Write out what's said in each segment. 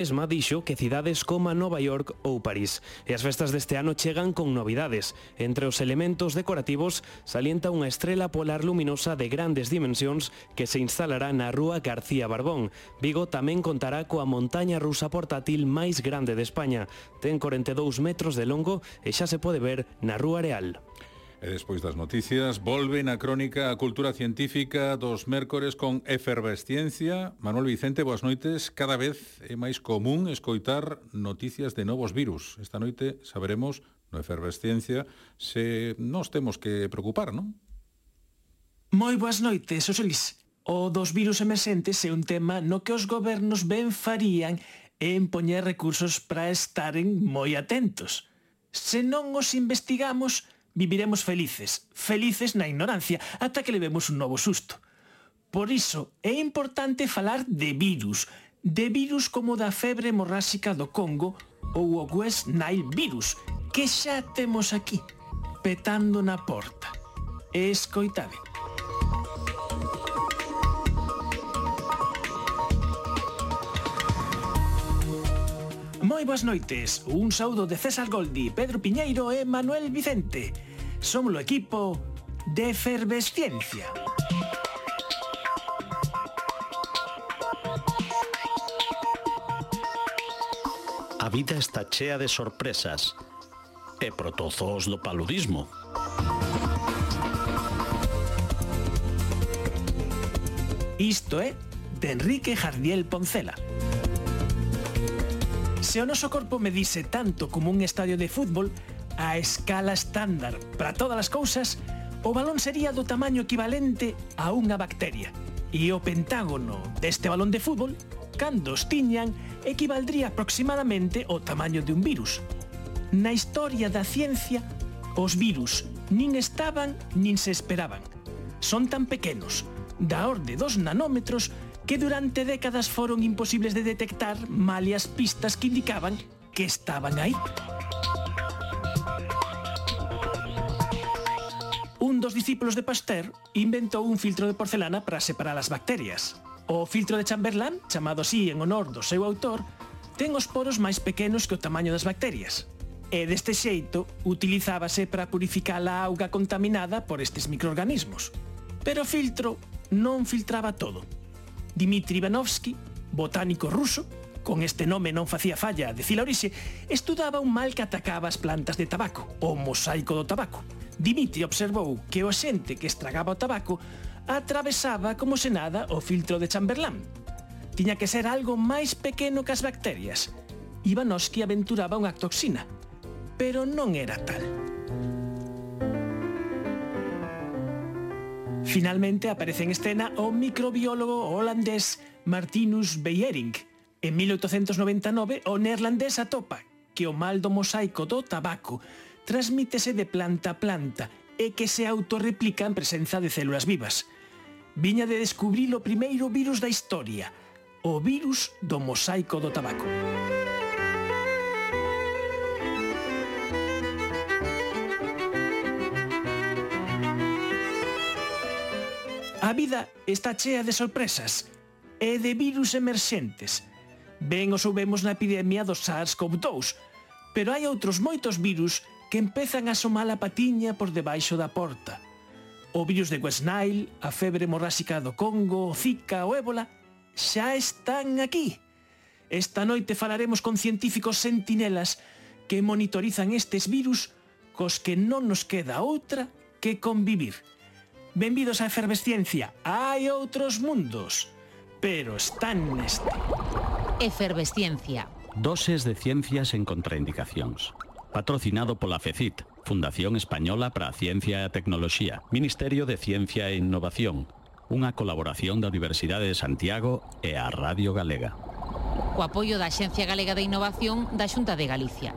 mesma dixo que cidades como Nova York ou París. E as festas deste ano chegan con novidades. Entre os elementos decorativos salienta unha estrela polar luminosa de grandes dimensións que se instalará na rúa García Barbón. Vigo tamén contará coa montaña rusa portátil máis grande de España. Ten 42 metros de longo e xa se pode ver na rúa Real. E despois das noticias, volven a crónica a cultura científica dos mércores con efervesciencia. Manuel Vicente, boas noites. Cada vez é máis común escoitar noticias de novos virus. Esta noite saberemos no efervesciencia se nos temos que preocupar, non? Moi boas noites, Oselis. O dos virus emerxentes é un tema no que os gobernos ben farían en poñer recursos para estaren moi atentos. Se non os investigamos, Viviremos felices, felices na ignorancia, ata que levemos un novo susto. Por iso, é importante falar de virus, de virus como da febre hemorráxica do Congo ou o West Nile virus, que xa temos aquí, petando na porta. Escoitade. Moi boas noites, un saúdo de César Goldi, Pedro Piñeiro e Manuel Vicente. Somos o equipo de efervesciencia. A vida está chea de sorpresas e protozoos do paludismo. Isto é de Enrique Jardiel Poncela. Se o noso corpo medise tanto como un estadio de fútbol, a escala estándar para todas as cousas, o balón sería do tamaño equivalente a unha bacteria. E o pentágono deste balón de fútbol, cando os tiñan, equivaldría aproximadamente ao tamaño de un virus. Na historia da ciencia, os virus nin estaban nin se esperaban. Son tan pequenos, da orde dos nanómetros, que durante décadas foron imposibles de detectar malias pistas que indicaban que estaban aí. un dos discípulos de Pasteur inventou un filtro de porcelana para separar as bacterias. O filtro de Chamberlain, chamado así en honor do seu autor, ten os poros máis pequenos que o tamaño das bacterias. E deste xeito, utilizábase para purificar a auga contaminada por estes microorganismos. Pero o filtro non filtraba todo. Dmitri Ivanovsky, botánico ruso, con este nome non facía falla, decir a orixe, estudaba un mal que atacaba as plantas de tabaco, o mosaico do tabaco, Dimitri observou que o xente que estragaba o tabaco atravesaba como se nada o filtro de Chamberlain. Tiña que ser algo máis pequeno que as bacterias. Ivanovski aventuraba unha toxina, pero non era tal. Finalmente aparece en escena o microbiólogo holandés Martinus Beyering. En 1899, o neerlandés atopa que o mal do mosaico do tabaco transmítese de planta a planta e que se autorreplica en presenza de células vivas. Viña de descubrir o primeiro virus da historia, o virus do mosaico do tabaco. A vida está chea de sorpresas e de virus emerxentes. Ben o soubemos na epidemia do SARS-CoV-2, pero hai outros moitos virus que empezan a asomar a patiña por debaixo da porta. O virus de West Nile, a febre hemorráxica do Congo, o Zika, o ébola, xa están aquí. Esta noite falaremos con científicos sentinelas que monitorizan estes virus cos que non nos queda outra que convivir. Benvidos á efervesciencia. Hai outros mundos, pero están neste. Efervesciencia. Doses de ciencias en contraindicacións patrocinado pola FECIT, Fundación Española para a Ciencia e a Tecnoloxía, Ministerio de Ciencia e Innovación, unha colaboración da Universidade de Santiago e a Radio Galega. Co apoio da Xencia Galega de Innovación da Xunta de Galicia.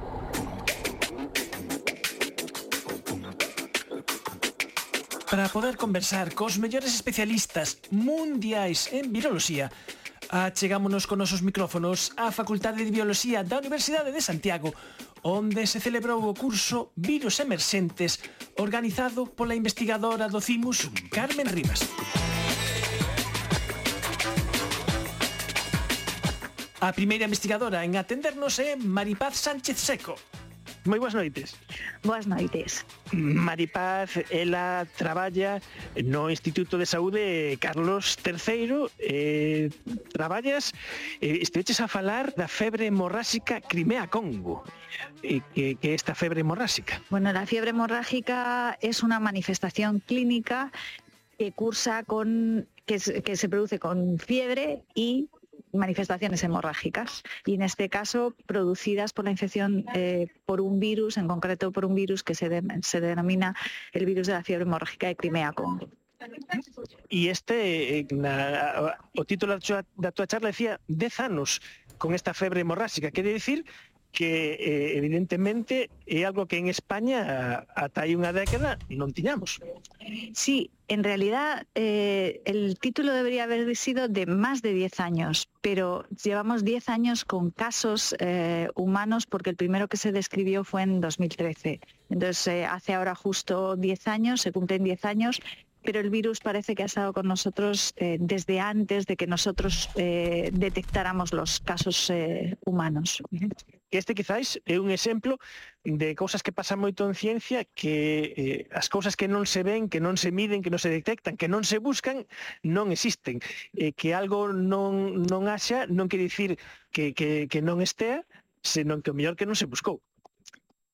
Para poder conversar cos mellores especialistas mundiais en viroloxía, Achegámonos con nosos micrófonos á Facultade de Bioloxía da Universidade de Santiago, onde se celebrou o curso Virus Emerxentes, organizado pola investigadora do CIMUS, Carmen Rivas. A primeira investigadora en atendernos é Maripaz Sánchez Seco, Moi boas noites. Boas noites. Maripaz, ela traballa no Instituto de Saúde Carlos III eh, traballas eh, esteches a falar da febre hemorráxica Crimea-Congo eh, que, que esta febre hemorráxica. Bueno, la fiebre hemorrágica es una manifestación clínica que cursa con que, que se produce con fiebre y manifestaciones hemorrágicas y en este caso producidas por la infección eh, por un virus, en concreto por un virus que se, de, se denomina el virus de la fiebre hemorrágica de Crimea-Congo. E este, eh, na, o título da túa charla decía 10 anos con esta febre hemorrágica, quere decir que eh, evidentemente é algo que en España ata hai unha década non tiñamos. Sí, en realidad eh, el título debería haber sido de más de 10 años, pero llevamos 10 años con casos eh, humanos porque el primero que se describió fue en 2013. Entonces, hace ahora justo 10 años, se cumplen 10 años pero el virus parece que ha estado con nosotros eh, desde antes de que nosotros eh, detectáramos los casos eh, humanos. Este quizáis é un exemplo de cousas que pasan moito en ciencia que eh, as cousas que non se ven, que non se miden, que non se detectan, que non se buscan, non existen. Eh, que algo non, non haxa non quer dicir que, que, que non estea, senón que o mellor que non se buscou.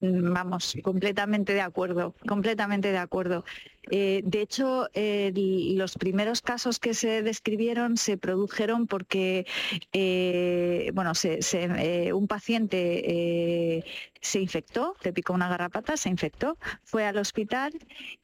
Vamos, completamente de acuerdo, completamente de acuerdo. Eh, de hecho, eh, los primeros casos que se describieron se produjeron porque, eh, bueno, se, se, eh, un paciente se infectó, le picó una garrapata, se infectó, fue al hospital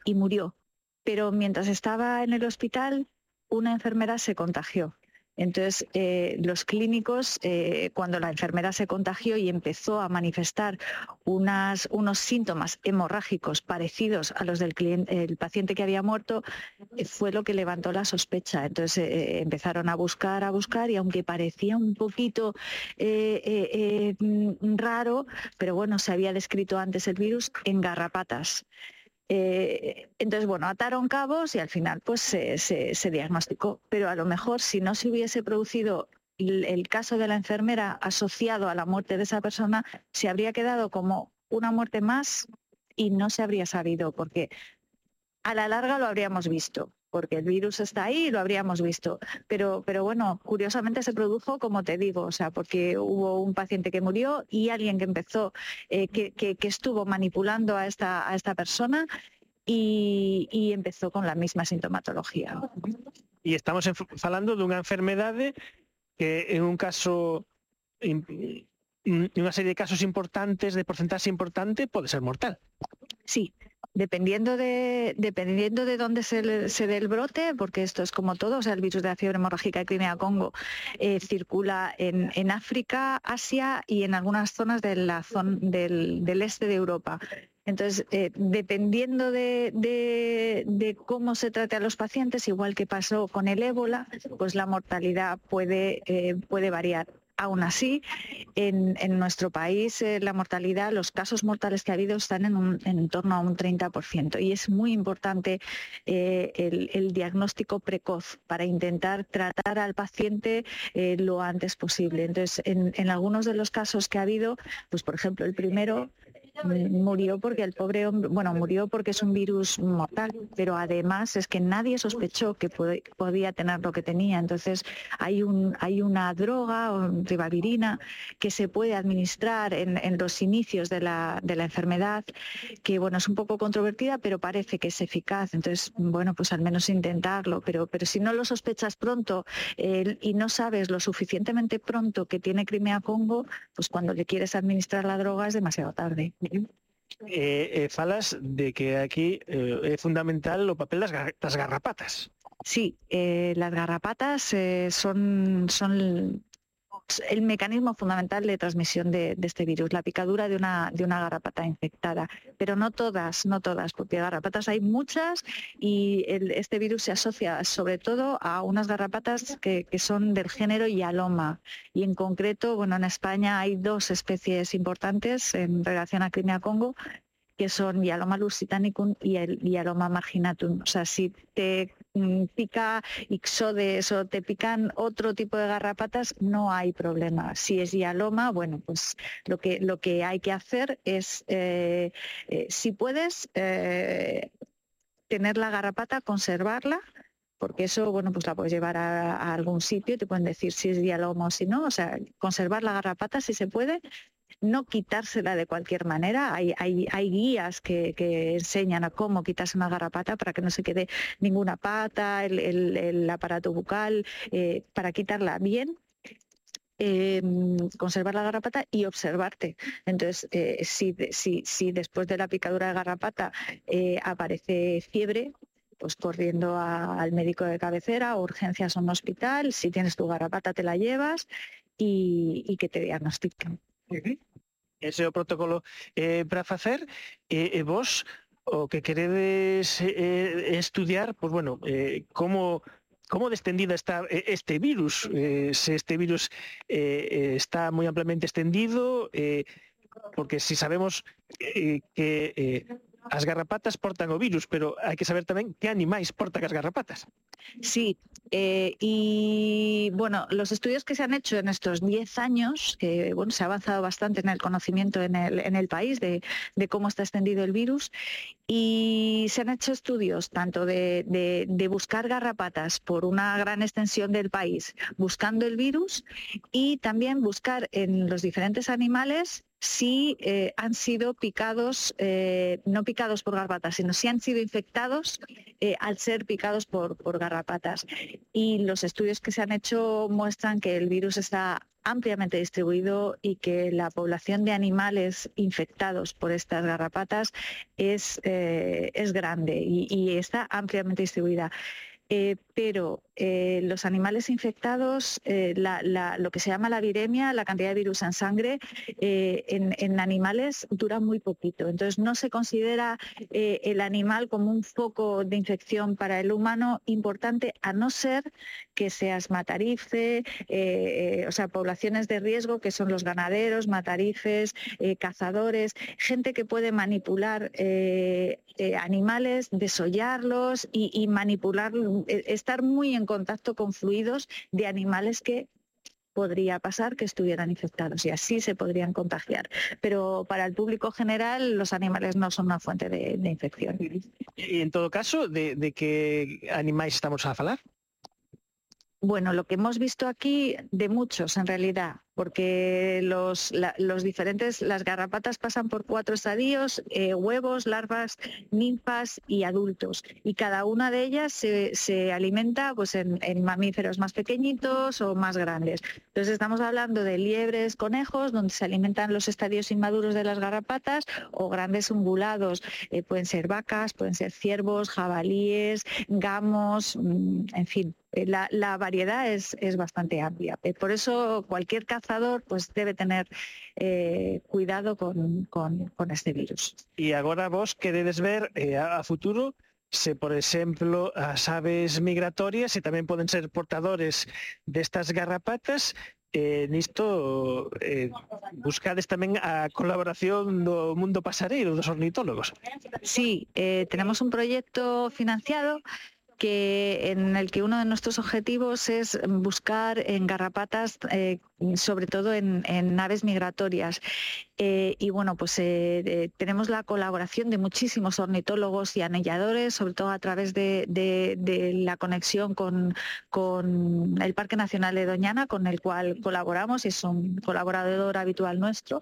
y murió. Pero mientras estaba en el hospital, una enfermera se contagió entonces, eh, los clínicos, eh, cuando la enfermera se contagió y empezó a manifestar unos síntomas hemorrágicos parecidos a los del paciente que había muerto, eh, fue lo que levantó la sospecha. Entonces, empezaron a buscar, a buscar, y aunque parecía un poquito mm, raro, pero bueno, se había descrito antes el virus en garrapatas. Eh, entonces, bueno, ataron cabos y al final pues se, diagnosticó. Pero a lo mejor si no se hubiese producido el, caso de la enfermera asociado a la muerte de esa persona, se habría quedado como una muerte más y no se habría sabido, porque a la larga lo habríamos visto porque el virus está ahí y lo habríamos visto. Pero, pero bueno, curiosamente se produjo, como te digo, o sea, porque hubo un paciente que murió y alguien que empezó, eh, que, que, que, estuvo manipulando a esta, a esta persona y, y empezó con la misma sintomatología. Y estamos hablando de una enfermedad que en un caso una serie de casos importantes, de porcentaje importante, puede ser mortal. Sí, Dependiendo de, dependiendo de dónde se, dé el brote, porque esto es como todo, o sea, el virus de la fiebre hemorrágica de Crimea-Congo eh, circula en, en, África, Asia y en algunas zonas de la zona del, del este de Europa. Entonces, eh, dependiendo de, de, de, cómo se trate a los pacientes, igual que pasó con el ébola, pues la mortalidad puede, eh, puede variar. Aún así, en, nuestro país eh, la mortalidad, los casos mortales que ha habido están en, un, en torno a un 30% y es muy importante eh, el, el, diagnóstico precoz para intentar tratar al paciente eh, lo antes posible. Entonces, en, en algunos de los casos que ha habido, pues por ejemplo, el primero murió porque el pobre hombre, bueno, murió porque es un virus mortal, pero además es que nadie sospechó que podía tener lo que tenía. Entonces hay un hay una droga, ribavirina, que se puede administrar en, en los inicios de la, de la, enfermedad, que bueno, es un poco controvertida, pero parece que es eficaz. Entonces, bueno, pues al menos intentarlo, pero, pero si no lo sospechas pronto eh, y no sabes lo suficientemente pronto que tiene Crimea-Congo, pues cuando le quieres administrar la droga es demasiado tarde. eh, eh, falas de que aquí eh, é fundamental o papel das, gar das garrapatas. Sí, eh, las garrapatas eh, son, son el mecanismo fundamental de transmisión de, este virus, la picadura de una, de una garrapata infectada. Pero no todas, no todas, porque garrapatas hay muchas y este virus se asocia sobre todo a unas garrapatas que, que, son del género Yaloma. Y en concreto, bueno, en España hay dos especies importantes en relación a Crimea-Congo que son Yaloma lusitanicum y el Yaloma marginatum. O sea, si te pica ixodes o te pican otro tipo de garrapatas, no hay problema. Si es dialoma, bueno, pues lo que, lo que hay que hacer es, eh, eh, si puedes, eh, tener la garrapata, conservarla, porque eso, bueno, pues la puedes llevar a, algún sitio y te pueden decir si es dialoma o si no, o sea, conservar la garrapata si se puede, no quitársela de cualquier manera. Hay, guías que, enseñan a cómo quitarse una garrapata para que no se quede ninguna pata, el, aparato bucal, eh, para quitarla bien. Em, conservar la garrapata y observarte. Entonces, eh, si, después de la picadura de garrapata eh, aparece fiebre, pues corriendo al médico de cabecera, urgencias a un hospital, si tienes tu garrapata te la llevas y, que te diagnostiquen. Ese é o protocolo. Eh, para facer e, eh, vos o que queredes eh, estudiar, pois pues bueno, eh, como como destendida está este virus, eh, se este virus eh, está moi amplamente extendido, eh, porque si sabemos eh, que eh, as garrapatas portan o virus, pero hai que saber tamén que animais portan as garrapatas. Sí, eh, y bueno, los estudios que se han hecho en estos 10 años, que bueno, se ha avanzado bastante en el conocimiento en el, país de, cómo está extendido el virus, y se han hecho estudios tanto de, buscar garrapatas por una gran extensión del país, buscando el virus, y también buscar en los diferentes animales si eh, han sido picados, eh, no picados por garrapatas, sino si han sido infectados eh, al ser picados por, garrapatas. Y los estudios que se han hecho muestran que el virus está ampliamente distribuido y que la población de animales infectados por estas garrapatas es, es grande y está ampliamente distribuida. Eh, pero eh, los animales infectados, eh, lo que se llama la viremia, la cantidad de virus en sangre, en, animales dura muy poquito. Entonces no se considera el animal como un foco de infección para el humano importante, a no ser que seas matarife, o sea, poblaciones de riesgo que son los ganaderos, matarifes, cazadores, gente que puede manipular animales, desollarlos y, y manipular estar muy en contacto con fluidos de animales que podría pasar que estuvieran infectados y así se podrían contagiar. Pero para el público general los animales no son una fuente de, de infección. Y en todo caso, de, de qué animales estamos a hablar? Bueno, lo que hemos visto aquí de muchos en realidad, porque los, los diferentes, las garrapatas pasan por cuatro estadios, eh, huevos, larvas, ninfas y adultos. Y cada una de ellas se, se alimenta pues, en, mamíferos más pequeñitos o más grandes. Entonces estamos hablando de liebres, conejos, donde se alimentan los estadios inmaduros de las garrapatas, o grandes ungulados, eh, pueden ser vacas, pueden ser ciervos, jabalíes, gamos, mmm, en fin, eh, la, la, variedad es, es bastante amplia. Por eso cualquier cazador, pues debe tener eh, cuidado con, con, con, este virus. Y agora vos queredes ver eh, a futuro se, por exemplo, as aves migratorias e tamén poden ser portadores destas garrapatas, eh, nisto eh, buscades tamén a colaboración do mundo pasareiro, dos ornitólogos. Sí, eh, tenemos un proyecto financiado que en el que uno de nuestros objetivos es buscar en garrapatas, eh, sobre todo en, en, aves migratorias. Eh, y bueno, pues eh, tenemos la colaboración de muchísimos ornitólogos y anilladores, sobre todo a través de, la conexión con, el Parque Nacional de Doñana, con el cual colaboramos y es un colaborador habitual nuestro.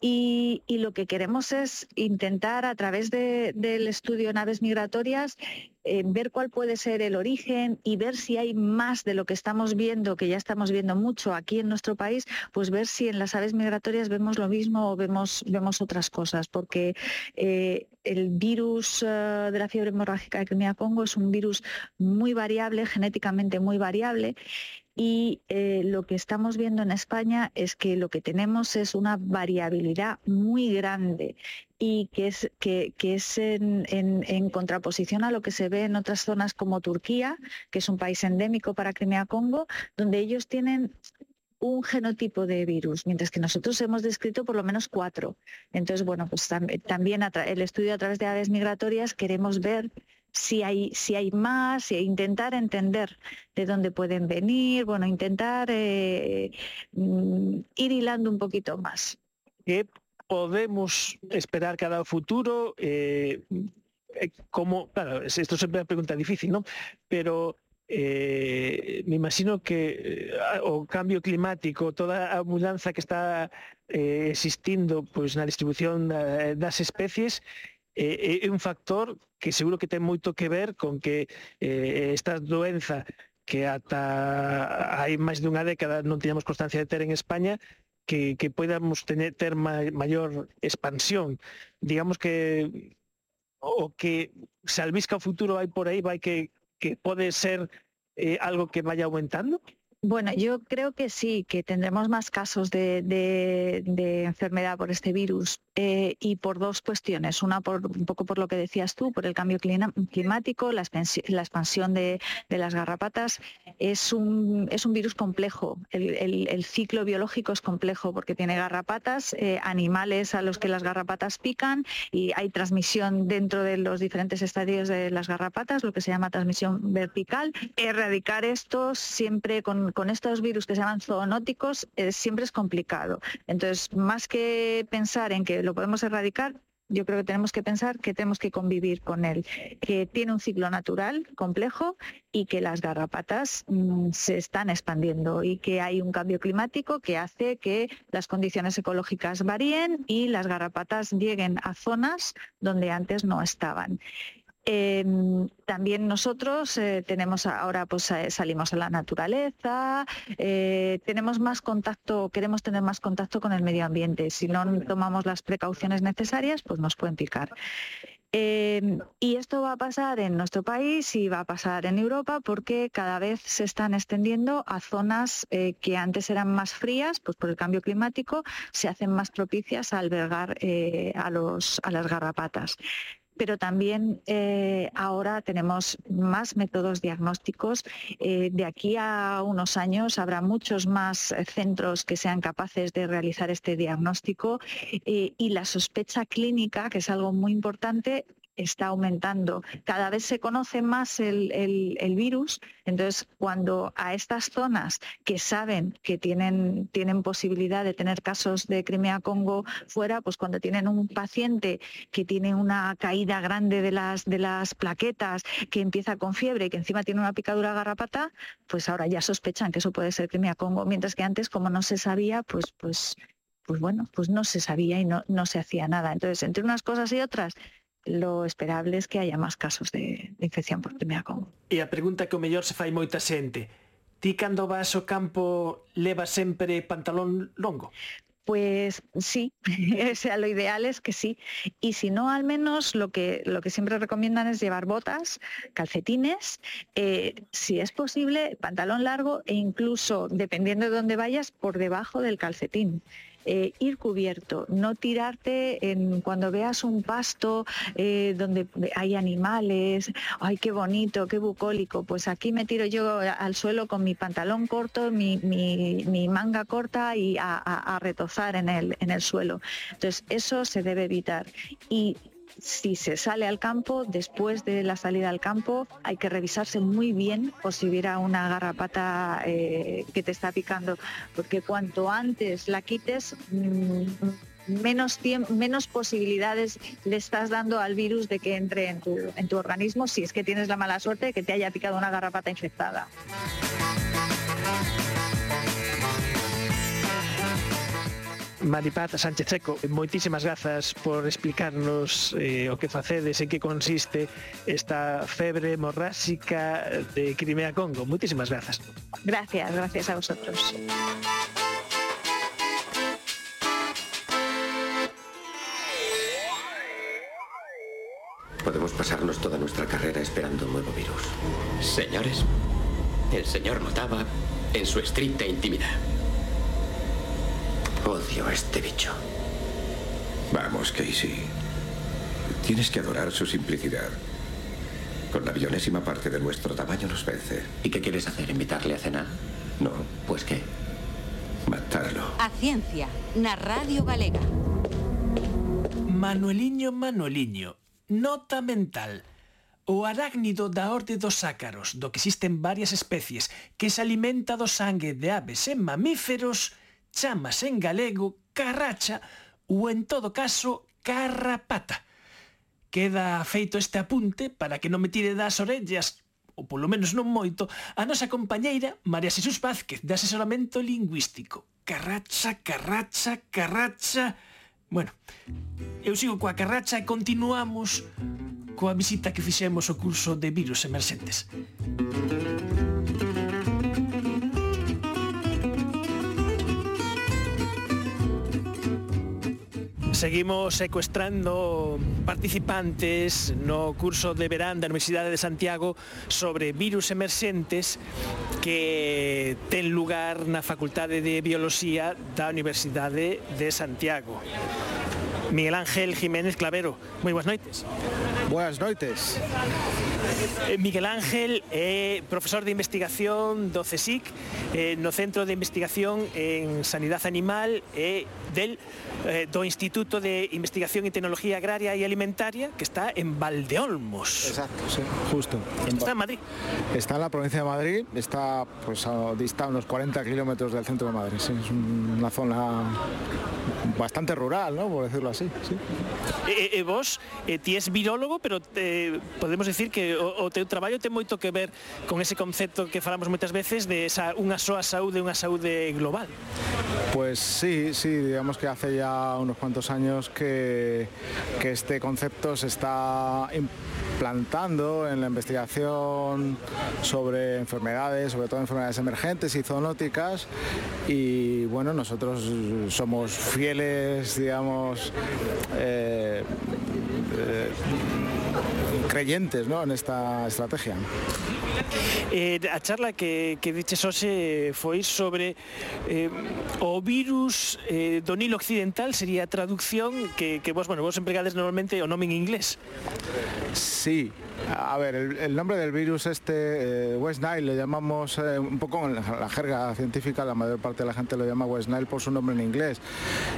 Y, lo que queremos es intentar a través de, del estudio en aves migratorias eh, ver cuál puede ser el origen y ver si hay más de lo que estamos viendo, que ya estamos viendo mucho aquí en nuestro país, pues ver si en las aves migratorias vemos lo mismo o vemos, vemos otras cosas, porque eh, el virus uh, de la fiebre hemorrágica de Crimea-Congo es un virus muy variable, genéticamente muy variable, y eh, lo que estamos viendo en España es que lo que tenemos es una variabilidad muy grande y que es, que, que es en, en, en, contraposición a lo que se ve en otras zonas como Turquía, que es un país endémico para Crimea-Congo, donde ellos tienen un genotipo de virus, mientras que nosotros hemos descrito por lo menos cuatro. Entonces, bueno, pues tam también el estudio a través de aves migratorias queremos ver si hay, si hay más, e intentar entender de dónde pueden venir, bueno, intentar eh, mm, ir hilando un poquito más. ¿Qué podemos esperar cada futuro? Eh, eh, como, claro, isto sempre é unha pregunta difícil, non? Pero eh, me imagino que eh, o cambio climático, toda a mudanza que está eh, existindo pois, na distribución da, das especies, eh, é un factor que seguro que ten moito que ver con que eh, esta doenza que ata hai máis dunha década non tiñamos constancia de ter en España, que, que podamos tener, ter ma, maior expansión. Digamos que o que se albisca o futuro hai por aí vai que, que pode ser eh, algo que vaya aumentando? Bueno, yo creo que sí, que tendremos más casos de, enfermedad por este virus eh, y por dos cuestiones. Una, por, un poco por lo que decías tú, por el cambio climático, la, la expansión de, las garrapatas. Es un, es un virus complejo. El, ciclo biológico es complejo porque tiene garrapatas, eh, animales a los que las garrapatas pican y hay transmisión dentro de los diferentes estadios de las garrapatas, lo que se llama transmisión vertical. Erradicar esto siempre con con estos virus que se llaman zoonóticos eh, siempre es complicado. Entonces, más que pensar en que lo podemos erradicar, yo creo que tenemos que pensar que tenemos que convivir con él, que tiene un ciclo natural complejo y que las garrapatas mmm, se están expandiendo y que hay un cambio climático que hace que las condiciones ecológicas varíen y las garrapatas lleguen a zonas donde antes no estaban. Eh, también nosotros eh, tenemos ahora pues eh, salimos a la naturaleza, eh, tenemos más contacto, queremos tener más contacto con el medio ambiente. Si no tomamos las precauciones necesarias, pues nos pueden picar. Eh, y esto va a pasar en nuestro país y va a pasar en Europa porque cada vez se están extendiendo a zonas eh, que antes eran más frías, pues por el cambio climático, se hacen más propicias a albergar eh, a, los, a las garrapatas pero también eh, ahora tenemos más métodos diagnósticos. Eh, de aquí a unos años habrá muchos más eh, centros que sean capaces de realizar este diagnóstico y la sospecha clínica, que es algo muy importante, está aumentando. Cada vez se conoce más el, el, el, virus, entonces cuando a estas zonas que saben que tienen, tienen posibilidad de tener casos de Crimea-Congo fuera, pues cuando tienen un paciente que tiene una caída grande de las, de las plaquetas, que empieza con fiebre y que encima tiene una picadura garrapata, pues ahora ya sospechan que eso puede ser Crimea-Congo, mientras que antes como no se sabía, pues, pues pues bueno, pues no se sabía y no, no se hacía nada. Entonces, entre unas cosas y otras, lo esperable es que haya máis casos de, de infección por primera Congo. E a pregunta que o mellor se fai moita xente, ti cando vas ao campo levas sempre pantalón longo? Pues sí, o sea, lo ideal es que sí. Y si no, al menos lo que, lo que siempre recomiendan es llevar botas, calcetines, eh, si es posible, pantalón largo e incluso, dependiendo de dónde vayas, por debajo del calcetín eh, ir cubierto, no tirarte en cuando veas un pasto eh, donde hay animales, ay, qué bonito, qué bucólico, pues aquí me tiro yo al suelo con mi pantalón corto, mi, mi, manga corta y a, a, a retozar en el, en el suelo. Entonces, eso se debe evitar. Y si se sale al campo, después de la salida al campo hay que revisarse muy bien por si hubiera una garrapata eh, que te está picando, porque cuanto antes la quites, menos, menos posibilidades le estás dando al virus de que entre en tu, en tu organismo si es que tienes la mala suerte de que te haya picado una garrapata infectada. Maripaz Sánchez Seco, moitísimas grazas por explicarnos eh, o que facedes, en que consiste esta febre hemorráxica de Crimea Congo. Moitísimas grazas. Gracias, gracias a vosotros. Podemos pasarnos toda nuestra carrera esperando un nuevo virus. Señores, el señor notaba en su estricta intimidad. Odio a este bicho. Vamos, Casey. Tienes que adorar su simplicidad. Con la bionésima parte de nuestro tamaño nos vence. ¿Y qué quieres hacer? ¿Invitarle a cenar? No. Pues qué? Matarlo. A ciencia, na Radio Galega. Manueliño, Manueliño, nota mental. O arácnido da orde dos ácaros, do que existen varias especies, que se alimenta do sangue de aves e mamíferos, chamas en galego carracha ou en todo caso carrapata. Queda feito este apunte para que non me tire das orellas ou polo menos non moito, a nosa compañeira María Xesús Vázquez de asesoramento lingüístico. Carracha, carracha, carracha... Bueno, eu sigo coa carracha e continuamos coa visita que fixemos ao curso de virus emerxentes. Música Seguimos secuestrando participantes no curso de verán da Universidade de Santiago sobre virus emerxentes que ten lugar na Facultade de Bioloxía da Universidade de Santiago. Miguel Ángel Jiménez Clavero, moi boas noites. Buenas noites. Eh, Miguel Ángel é profesor de investigación do CSIC eh, no Centro de Investigación en Sanidade Animal e del eh, do Instituto de Investigación e Tecnología Agraria e Alimentaria que está en Valdeolmos. Exacto, sí, justo. Está en Madrid. Está en la provincia de Madrid, está pues a, dista unos 40 kilómetros del centro de Madrid. Sí, es una zona bastante rural, ¿no? Por decirlo así. ¿sí? E, e vos, eh, ti es virólogo, pero te, podemos decir que o, o teu traballo ten moito que ver con ese concepto que falamos moitas veces de esa unha soa saúde, unha saúde global. Pues sí, sí, digamos que hace ya unos cuantos años que, que este concepto se está implantando en la investigación sobre enfermedades, sobre todo enfermedades emergentes y zoonóticas. Y bueno, nosotros somos fieles, digamos, eh, eh, creyentes ¿no? en esta estrategia. Eh, a charla que, que diches hoxe foi sobre eh, o virus eh, do Nilo Occidental, sería a traducción que, que vos, bueno, vos empregades normalmente o nome en inglés. Sí, a ver, el, nombre del virus este, eh, West Nile, le llamamos eh, un poco en la, jerga científica, la mayor parte de la gente lo llama West Nile por su nombre en inglés.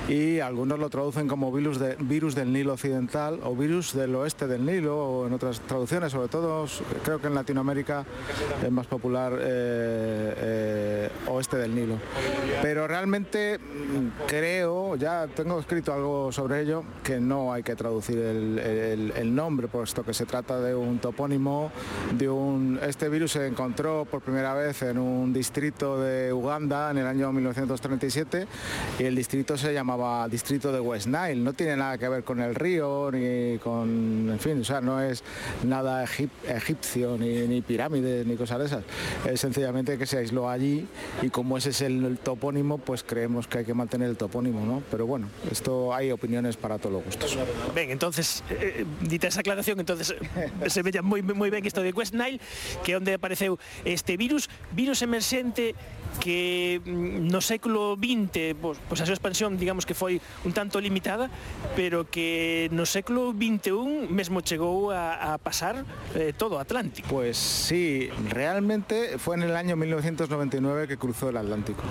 Y algunos lo traducen como virus, de, virus del Nilo Occidental o virus del oeste del Nilo o en otras traducciones, sobre todo creo que en Latinoamérica es más popular eh, oeste del Nilo. Pero realmente mm, creo, ya tengo escrito algo sobre ello, que no hay que traducir el, el, el nombre, puesto que se trata de un topónimo de un este virus se encontró por primera vez en un distrito de Uganda en el año 1937 y el distrito se llamaba distrito de West Nile. No tiene nada que ver con el río ni con en fin o sea no es nada egip, egipcio ni, ni, pirámides ni cosas de esas. Es sencillamente que se aisló allí y como ese es el, el topónimo pues creemos que hay que mantener el topónimo no pero bueno esto hay opiniones para todos los gustos. Bien, entonces eh, dita esa aclaración entonces se vella moi, moi ben isto de West Nile, que é onde apareceu este virus, virus emerxente que mm, no século XX, pois, pois a súa expansión, digamos que foi un tanto limitada, pero que no século XXI mesmo chegou a, pasar eh, todo Atlántico. Pues sí, realmente fue en el año 1999 que cruzó el Atlántico.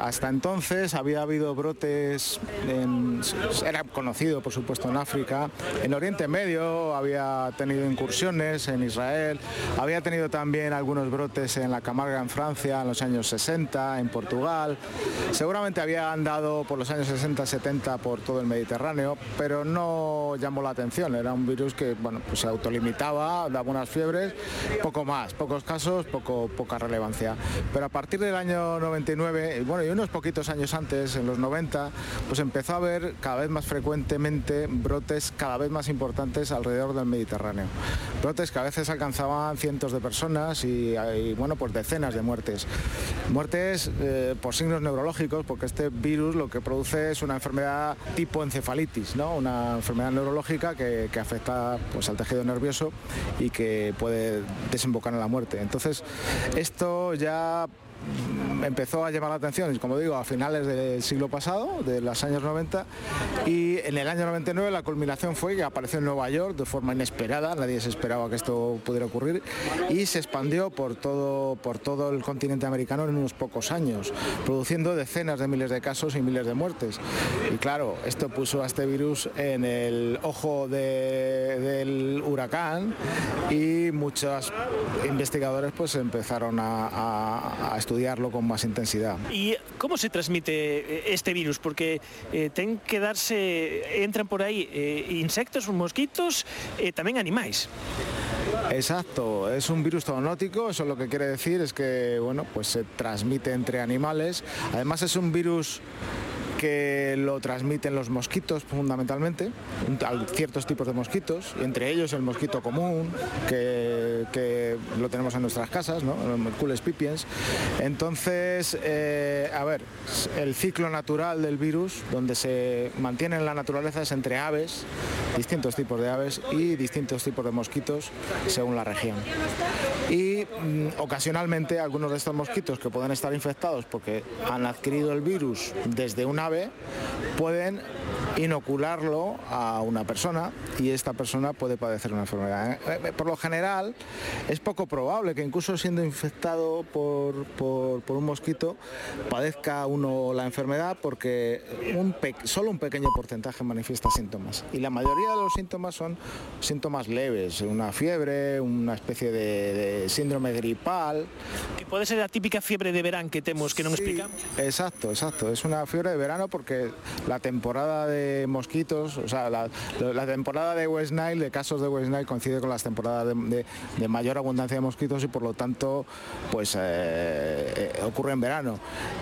Hasta entonces había habido brotes, era conocido por supuesto en África, en Oriente Medio había tenido incursiones en Israel, había tenido también algunos brotes en la Camarga en Francia en los años 60, en Portugal, seguramente había andado por los años 60-70 por todo el Mediterráneo, pero no llamó la atención, era un virus que bueno, pues se autolimitaba, daba unas fiebres, poco más, pocos casos, poco, poca relevancia. Pero a partir del año 99, bueno, y unos poquitos años antes, en los 90, pues empezó a haber cada vez más frecuentemente brotes cada vez más importantes alrededor del Mediterráneo. Brotes que a veces alcanzaban cientos de personas y, y bueno, pues decenas de muertes. Muertes eh, por signos neurológicos, porque este virus lo que produce es una enfermedad tipo encefalitis, ¿no? una enfermedad neurológica que, que afecta pues, al tejido nervioso y que puede desembocar en la muerte. Entonces, esto ya empezó a llamar la atención, como digo, a finales del siglo pasado, de los años 90, y en el año 99 la culminación fue que apareció en Nueva York de forma inesperada, nadie se esperaba que esto pudiera ocurrir, y se expandió por todo, por todo el continente americano en unos pocos años, produciendo decenas de miles de casos y miles de muertes. Y claro, esto puso a este virus en el ojo del huracán y muchos investigadores pues empezaron a, estudiarlo con más intensidad. ¿Y cómo se transmite este virus? Porque eh, que darse, entran por ahí eh, insectos, mosquitos, eh, también animales. Exacto, es un virus zoonótico, eso lo que quiere decir es que bueno, pues se transmite entre animales. Además es un virus que lo transmiten los mosquitos fundamentalmente, ciertos tipos de mosquitos, entre ellos el mosquito común, que, lo tenemos en nuestras casas, ¿no? Cules pipiens. Entonces, eh, a ver, el ciclo natural del virus, donde se mantiene en la naturaleza, es entre aves, distintos tipos de aves y distintos tipos de mosquitos según la región. Y mm, ocasionalmente algunos de estos mosquitos que pueden estar infectados porque han adquirido el virus desde un pueden inocularlo a una persona y esta persona puede padecer una enfermedad. Eh, eh, por lo general es poco probable que incluso siendo infectado por, un mosquito padezca uno la enfermedad porque un solo un pequeño porcentaje manifiesta síntomas y la mayoría de los síntomas son síntomas leves, una fiebre, una especie de, síndrome gripal. Que puede ser la típica fiebre de verano que tenemos que no sí, explicamos. Exacto, exacto, es una fiebre de verano porque la temporada de mosquitos, o sea, la, temporada de West Nile, de casos de West Nile, coincide con las temporadas de, mayor abundancia de mosquitos y por lo tanto, pues eh, eh, ocurre en verano.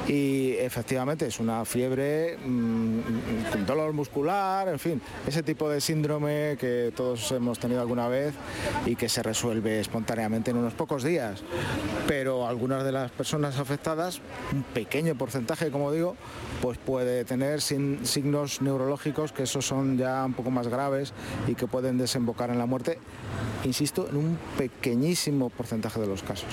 Y efectivamente es una fiebre, mm, con dolor muscular, en fin, ese tipo de síndrome que todos hemos tenido alguna vez y que se resuelve espontáneamente en unos pocos días. Pero algunas de las personas afectadas, un pequeño porcentaje, como digo, pues puede tener signos neurológicos que esos son ya un poco más graves y que pueden desembocar en la muerte, insisto, en un pequeñísimo porcentaje de los casos.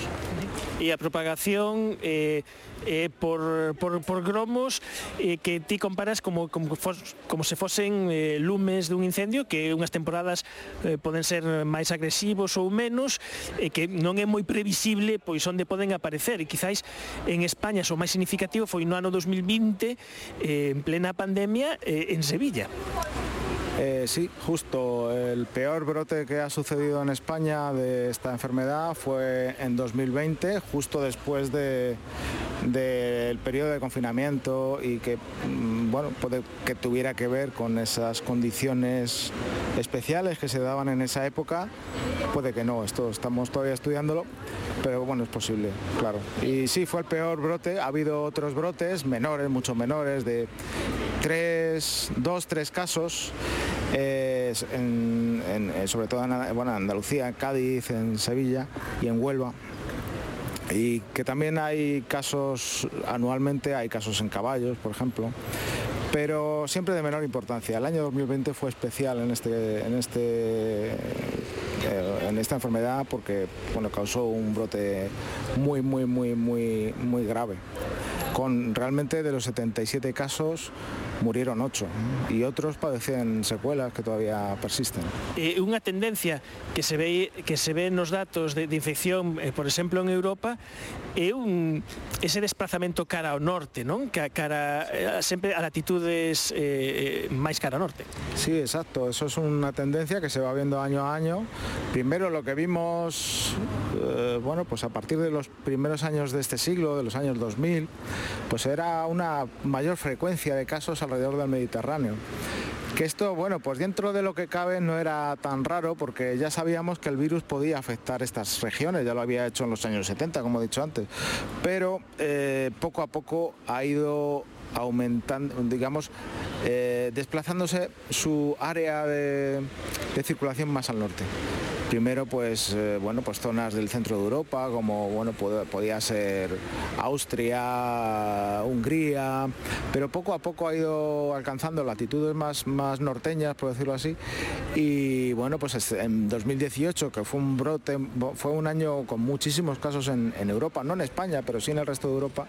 E a propagación eh, eh, por, por, por gromos eh, que ti comparas como, como, fos, como se fosen eh, lumes dun incendio que unhas temporadas eh, poden ser máis agresivos ou menos e eh, que non é moi previsible pois onde poden aparecer e quizáis en España o máis significativo foi no ano 2020 eh, en plena pandemia eh, en Sevilla. Eh, sí, justo. El peor brote que ha sucedido en España de esta enfermedad fue en 2020, justo después del periodo de confinamiento y que, mm, bueno, puede que tuviera que ver con esas condiciones especiales que se daban en esa época. Puede que no, esto estamos todavía estudiándolo, pero bueno, es posible, claro. Y sí, fue el peor brote. Ha habido otros brotes menores, mucho menores, de tres, dos, tres casos, eh, sobre todo en Andalucía, en Cádiz, en Sevilla y en Huelva y que también hay casos anualmente, hay casos en caballos, por ejemplo, pero siempre de menor importancia. El año 2020 fue especial en este, en este eh, en esta enfermedad porque bueno, causó un brote muy muy muy muy muy grave con realmente de los 77 casos murieron 8 y otros padecen secuelas que todavía persisten. Eh, unha tendencia que se ve que se ve nos datos de, de infección, eh, por exemplo en Europa, é un ese desplazamento cara ao norte, non? Que cara eh, sempre a latitudes eh, máis cara ao norte. Sí, exacto, eso es una tendencia que se va viendo año a año. Primero lo que vimos eh, bueno, pues a partir de los primeros años de este siglo, de los años 2000, pues era una mayor frecuencia de casos alrededor del Mediterráneo. Que esto, bueno, pues dentro de lo que cabe no era tan raro porque ya sabíamos que el virus podía afectar estas regiones, ya lo había hecho en los años 70, como he dicho antes, pero eh, poco a poco ha ido aumentando, digamos, eh, desplazándose su área de circulación más al norte. Primero, pues, eh, bueno, pues zonas del centro de Europa, como bueno, podía ser Austria, Hungría, pero poco a poco ha ido alcanzando latitudes más, más norteñas, por decirlo así. Y bueno, pues en 2018, que fue un brote, fue un año con muchísimos casos en, Europa, no en España, pero sí en el resto de Europa.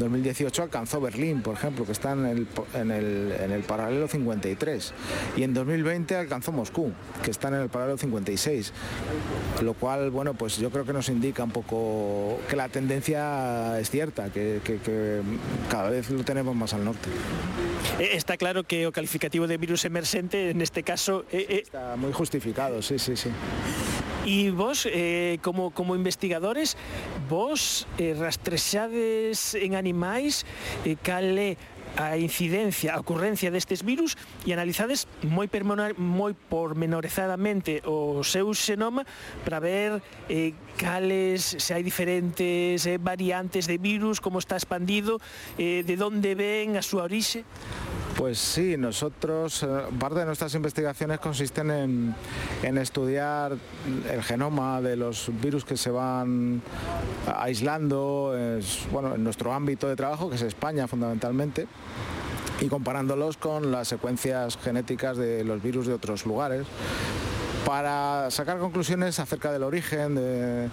2018 alcanzó Berlín, por ejemplo, que está en el, en el, en el paralelo 53. Y en 2020 alcanzó Moscú, que está en el paralelo 56. lo cual, bueno, pues yo creo que nos indica un poco que la tendencia es cierta, que, que, que cada vez lo tenemos más al norte. Eh, está claro que el calificativo de virus emergente en este caso... Eh, eh... Está muy justificado, sí, sí, sí. Y vos, eh, como, como investigadores, vos eh, rastrexades en animais, eh, cale a incidencia, a ocurrencia destes virus e analizades moi, permonar, moi pormenorizadamente o seu xenoma para ver eh, cales, se hai diferentes eh, variantes de virus, como está expandido, eh, de onde ven a súa orixe? Pues sí, nosotros, eh, parte de nuestras investigaciones consisten en, estudiar el genoma de los virus que se van aislando bueno, en nuestro ámbito de trabajo, que es España fundamentalmente, y comparándolos con las secuencias genéticas de los virus de otros lugares para sacar conclusiones acerca del origen de,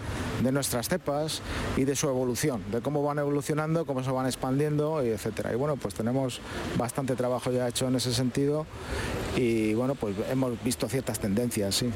nuestras cepas y de su evolución, de cómo van evolucionando, cómo se van expandiendo, y etcétera. Y bueno, pues tenemos bastante trabajo ya hecho en ese sentido y bueno, pues hemos visto ciertas tendencias, sí.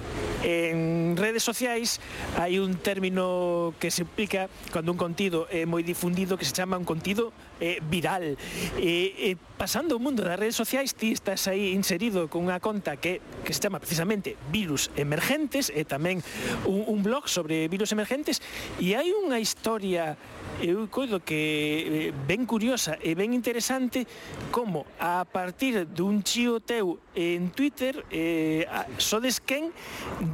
En redes sociais hai un término que se aplica cando un contido é moi difundido que se chama un contido eh, viral. E, eh, eh, pasando o mundo das redes sociais, ti estás aí inserido con unha conta que, que se chama precisamente Virus Emergentes, e tamén un, un blog sobre virus emergentes, e hai unha historia eu coido que eh, ben curiosa e ben interesante como a partir dun chío teu en Twitter eh, sodes quen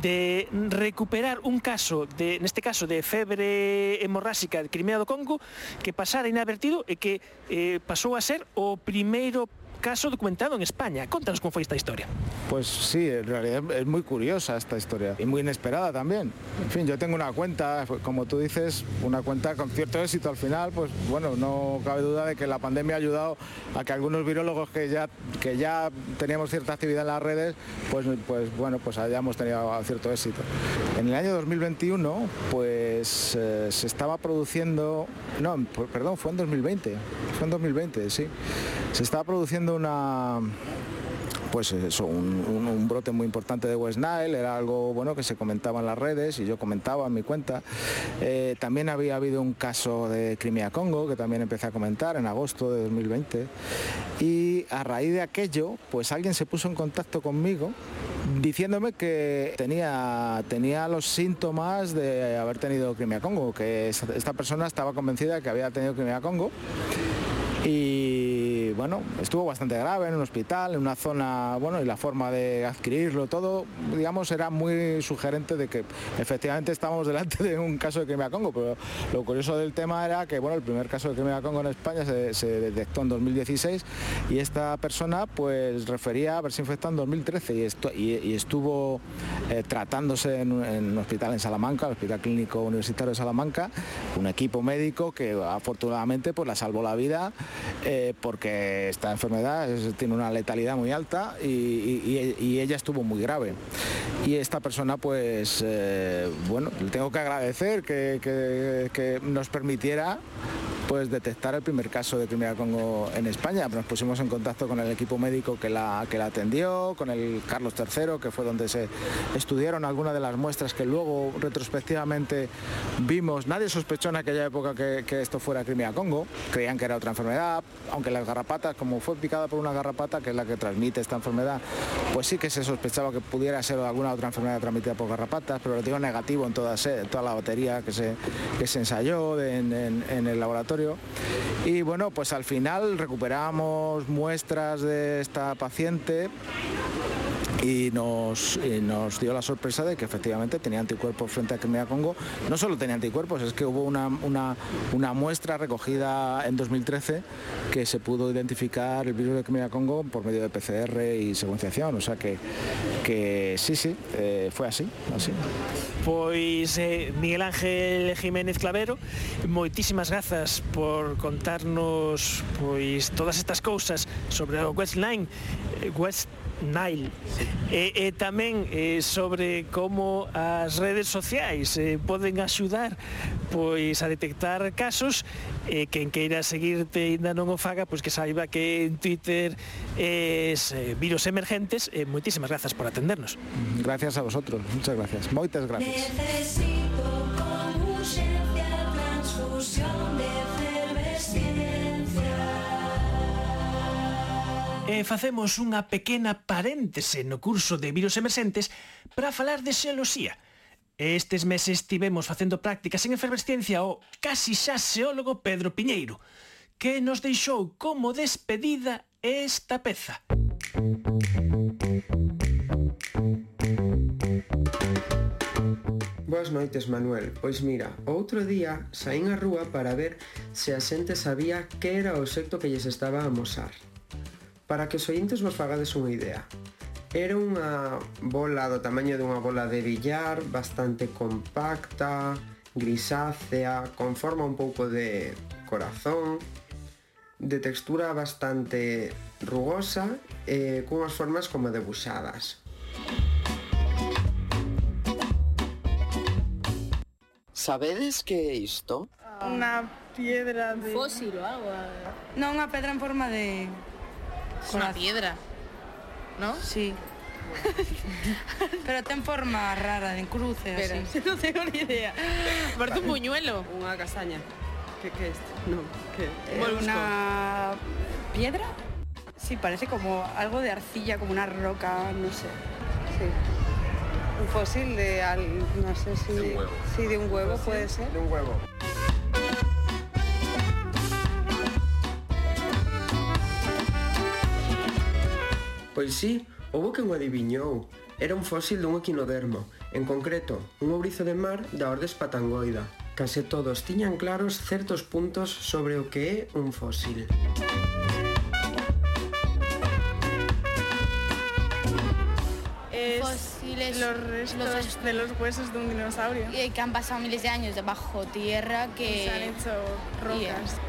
de recuperar un caso de, neste caso de febre hemorráxica de Crimea do Congo que pasara inadvertido e que eh, pasou a ser o primeiro caso documentado en España. Contanos cómo fue esta historia. Pues sí, en realidad es muy curiosa esta historia y muy inesperada también. En fin, yo tengo una cuenta, como tú dices, una cuenta con cierto éxito al final, pues bueno, no cabe duda de que la pandemia ha ayudado a que algunos virólogos que ya, que ya teníamos cierta actividad en las redes, pues, pues bueno, pues hayamos tenido cierto éxito. En el año 2021, pues eh, se estaba produciendo, no, perdón, fue en 2020, en 2020, sí, se estaba produciendo una pues eso, un, brote muy importante de West Nile, era algo bueno que se comentaba en las redes y yo comentaba en mi cuenta. Eh, también había habido un caso de Crimea Congo que también empecé a comentar en agosto de 2020 y a raíz de aquello pues alguien se puso en contacto conmigo diciéndome que tenía, tenía los síntomas de haber tenido Crimea Congo, que esta persona estaba convencida de que había tenido Crimea Congo y bueno, estuvo bastante grave en un hospital, en una zona, bueno, y la forma de adquirirlo, todo, digamos, era muy sugerente de que efectivamente estábamos delante de un caso de Crimea Congo, pero lo curioso del tema era que, bueno, el primer caso de Crimea Congo en España se, detectó en 2016 y esta persona pues refería a haberse infectado en 2013 y, estuvo eh, tratándose en, un hospital en Salamanca, el Hospital Clínico Universitario de Salamanca, un equipo médico que afortunadamente pues la salvó la vida eh, porque esta enfermedad tiene una letalidad muy alta y, ella estuvo muy grave. Y esta persona, pues, eh, bueno, le tengo que agradecer que nos permitiera pues detectar el primer caso de Crimea Congo en España. Nos pusimos en contacto con el equipo médico que la, que la atendió, con el Carlos III, que fue donde se estudiaron algunas de las muestras que luego retrospectivamente vimos. Nadie sospechó en aquella época que, esto fuera Crimea Congo, creían que era otra enfermedad, aunque las garrapatas, como fue picada por una garrapata, que es la que transmite esta enfermedad, pues sí que se sospechaba que pudiera ser alguna otra enfermedad transmitida por garrapatas, pero lo digo negativo en toda, toda la batería que se ensayó en el laboratorio. Y bueno, pues al final recuperamos muestras de esta paciente y nos, nos dio la sorpresa de que efectivamente tenía anticuerpos frente a Crimea Congo. No solo tenía anticuerpos, es que hubo una, una, muestra recogida en 2013 que se pudo identificar el virus de Crimea Congo por medio de PCR y secuenciación, o sea que, que sí, sí, eh, fue así, así. Pois eh, Miguel Ángel Jiménez Clavero, moitísimas grazas por contarnos pois todas estas cousas sobre o West Line, eh, West Nile. Sí. E, e tamén eh, sobre como as redes sociais eh, poden axudar pois a detectar casos e eh, quen queira seguirte ainda non o faga, pois que saiba que en Twitter es eh, virus emergentes. Eh, moitísimas grazas por atendernos. Gracias a vosotros. Muchas gracias. Moitas gracias. Necesito con urgencia transfusión de E facemos unha pequena paréntese no curso de virus emerxentes para falar de xeoloxía. Estes meses tivemos facendo prácticas en efervesciencia o casi xa xeólogo Pedro Piñeiro, que nos deixou como despedida esta peza. Boas noites, Manuel. Pois mira, outro día saín a rúa para ver se a xente sabía que era o secto que lles estaba a mosar. Para que os ointes vos fagades unha idea, era unha bola do tamaño dunha bola de billar, bastante compacta, grisácea, con forma un pouco de corazón, de textura bastante rugosa e cunhas formas como debuxadas. Sabedes que é isto? Unha piedra de... Fósil ou algo? Non, unha pedra en forma de... Es una piedra, ¿no? Sí. Pero ten forma rara, de cruce, Espera, así. no tengo ni idea. Parece un buñuelo. Unha castaña. Que, que é isto? No, que... Eh, una piedra? Sí, parece como algo de arcilla, como una roca, no sé. Sí. Un fósil de al, no sé si... De un huevo. Sí, de un huevo puede ser. De un huevo. Pois sí, houve que o adiviñou. Era un fósil dun equinodermo, en concreto, un ourizo de mar da orde espatangoida. Case todos tiñan claros certos puntos sobre o que é un fósil. Es Fósiles, los restos de los huesos de un dinosaurio. Y que han pasado miles de años debajo tierra que... Se han hecho rocas.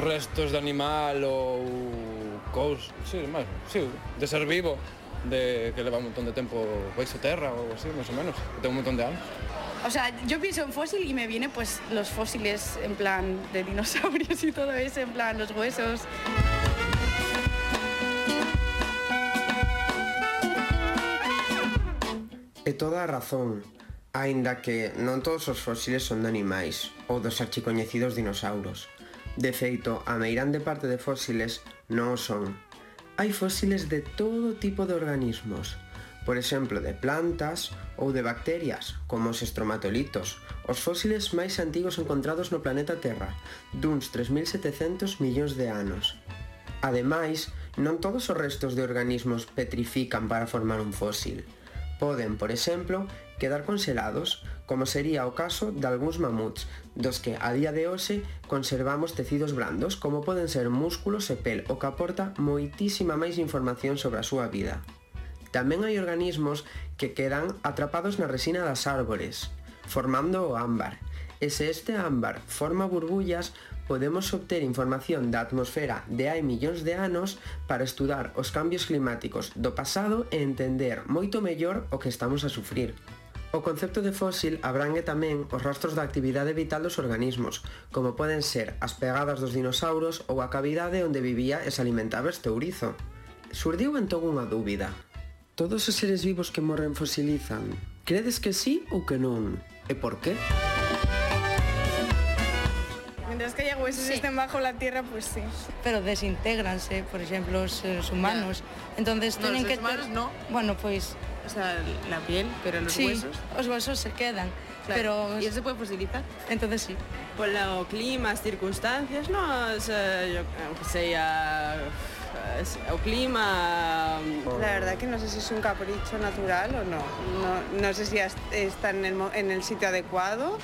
Restos de animal ou cous, sí, máis, sí, de ser vivo, de que leva un montón de tempo baixo terra ou así, máis ou menos, que ten un montón de anos. O sea, yo pienso en fósil y me viene pues los fósiles en plan de dinosaurios y todo eso, en plan los huesos. E toda a razón, aínda que non todos os fósiles son de animais ou dos archicoñecidos dinosauros. De feito, a meirande parte de fósiles non o son. Hai fósiles de todo tipo de organismos, por exemplo, de plantas ou de bacterias, como os estromatolitos, os fósiles máis antigos encontrados no planeta Terra, duns 3.700 millóns de anos. Ademais, non todos os restos de organismos petrifican para formar un fósil. Poden, por exemplo, quedar conxelados, como sería o caso de algúns mamuts, dos que a día de hoxe conservamos tecidos brandos, como poden ser músculos e pel, o que aporta moitísima máis información sobre a súa vida. Tamén hai organismos que quedan atrapados na resina das árbores, formando o ámbar. E se este ámbar forma burbullas, podemos obter información da atmosfera de hai millóns de anos para estudar os cambios climáticos do pasado e entender moito mellor o que estamos a sufrir. O concepto de fósil abrangue tamén os rastros da actividade vital dos organismos, como poden ser as pegadas dos dinosauros ou a cavidade onde vivía e se alimentaba este ourizo. Surdiu entón unha dúbida. Todos os seres vivos que morren fosilizan. Credes que sí ou que non? E por qué? Mientras que haya huesos sí. estén bajo la tierra, pues sí. Pero desintégranse, por ejemplo, los seres humanos. Yeah. Entonces no, tienen los seres que... humanos no. Bueno, pues o sea, la piel, pero los sí, huesos. Os huesos se quedan. Claro. Pero... ¿Y eso se puede fosilizar? Entonces sí. Por o clima, as circunstancias, no, as, yo, que sei, a, o clima... La verdad que no sé si es un capricho natural o no. No, no sé si está en el, en el sitio adecuado.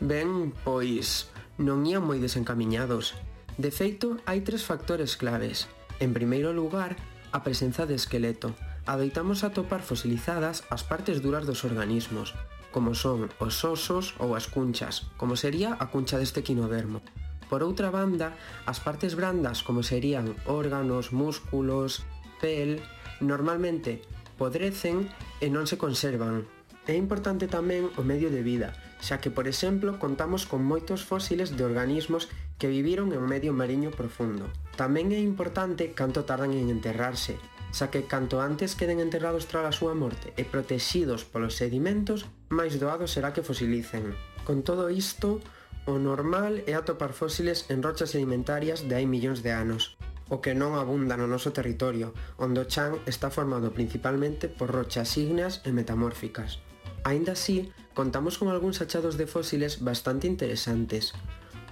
Ben, pois, non ían moi desencamiñados De feito, hai tres factores claves. En primeiro lugar, a presenza de esqueleto. Adoitamos atopar fosilizadas as partes duras dos organismos, como son os osos ou as cunchas, como sería a cuncha deste quinodermo. Por outra banda, as partes brandas, como serían órganos, músculos, pel, normalmente podrecen e non se conservan. É importante tamén o medio de vida, xa que, por exemplo, contamos con moitos fósiles de organismos que viviron en medio mariño profundo. Tamén é importante canto tardan en enterrarse, xa que canto antes queden enterrados tras a súa morte e protexidos polos sedimentos, máis doado será que fosilicen. Con todo isto, o normal é atopar fósiles en rochas sedimentarias de hai millóns de anos, o que non abunda no noso territorio, onde o chan está formado principalmente por rochas ígneas e metamórficas. Ainda así, contamos con algúns achados de fósiles bastante interesantes.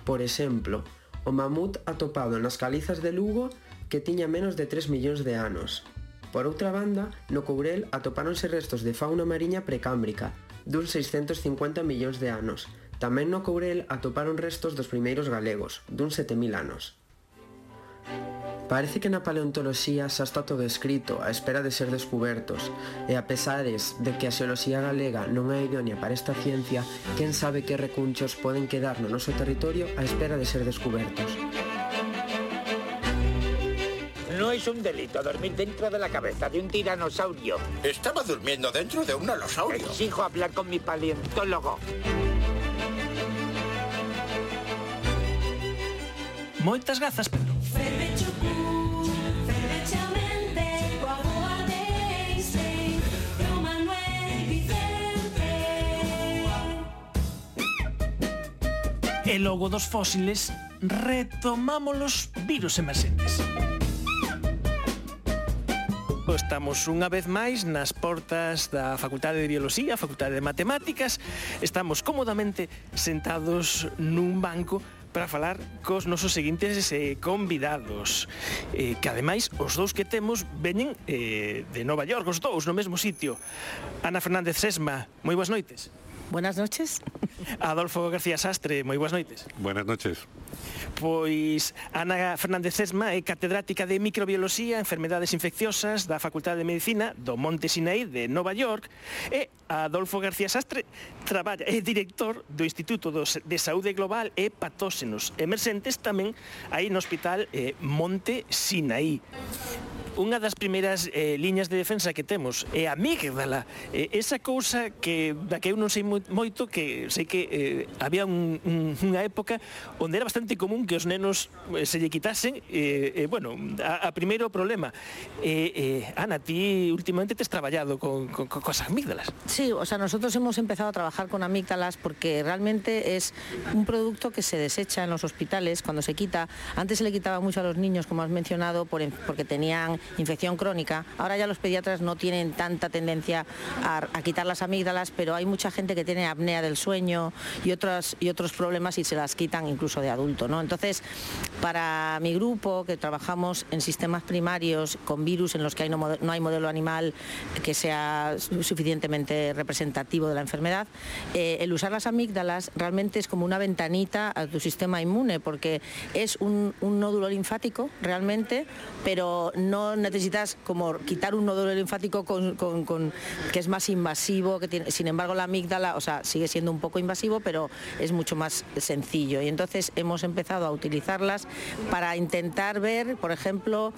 Por exemplo, O mamut atopado nas calizas de Lugo que tiña menos de 3 millóns de anos. Por outra banda, no Courel atopáronse restos de fauna mariña precámbrica, duns 650 millóns de anos. Tamén no Courel atoparon restos dos primeiros galegos, duns 7.000 anos. Parece que na paleontoloxía xa está todo escrito a espera de ser descubertos e a pesares de que a xeoloxía galega non é idónea para esta ciencia, quen sabe que recunchos poden quedar no noso territorio a espera de ser descubertos. No es un delito dormir dentro de la cabeza de un tiranosaurio. Estaba durmiendo dentro de un alosaurio. Exijo hablar con mi paleontólogo. Moitas grazas, Pedro. E logo dos fósiles retomámolos virus emerxentes. Pois estamos unha vez máis nas portas da Facultade de Biología, Facultade de Matemáticas. Estamos cómodamente sentados nun banco para falar cos nosos seguintes eh, convidados eh, que ademais os dous que temos veñen eh, de Nova York, os dous no mesmo sitio. Ana Fernández Sesma, moi boas noites. Buenas noches. Adolfo García Sastre, moi boas noites. Buenas noches. Pois Ana Fernández Esma é catedrática de microbioloxía, enfermedades infecciosas da Facultade de Medicina do Monte Sinai de Nova York e Adolfo García Sastre traballa é director do Instituto de Saúde Global e Patóxenos Emerxentes tamén aí no Hospital eh, Monte Sinaí. Unha das primeiras eh, liñas de defensa que temos é a amígdala, eh, esa cousa que da que eu non sei moito que sei que eh, había un, un, unha época onde era bastante común que os nenos eh, se lle quitasen eh, eh, bueno, a, a primeiro problema eh, Ana, ti últimamente tes traballado con, con, cosas amígdalas Sí, o sea, nosotros hemos empezado a trabajar con amígdalas porque realmente es un producto que se desecha en los hospitales cuando se quita. Antes se le quitaba mucho a los niños, como has mencionado, por, porque tenían infección crónica. Ahora ya los pediatras no tienen tanta tendencia a, a quitar las amígdalas, pero hay mucha gente que tiene apnea del sueño y otros, y otros problemas y se las quitan incluso de Entonces, para mi grupo, que trabajamos en sistemas primarios con virus en los que no, hay modelo animal que sea su- suficientemente representativo de la enfermedad, eh, el usar las amígdalas realmente es como una ventanita a tu sistema inmune, porque es un, nódulo linfático realmente, pero no necesitas como quitar un nódulo linfático que es más invasivo, sin embargo la amígdala, o sea, sigue siendo un poco invasivo, pero es mucho más sencillo. Y entonces hemos empezado a utilizarlas para intentar ver, por ejemplo,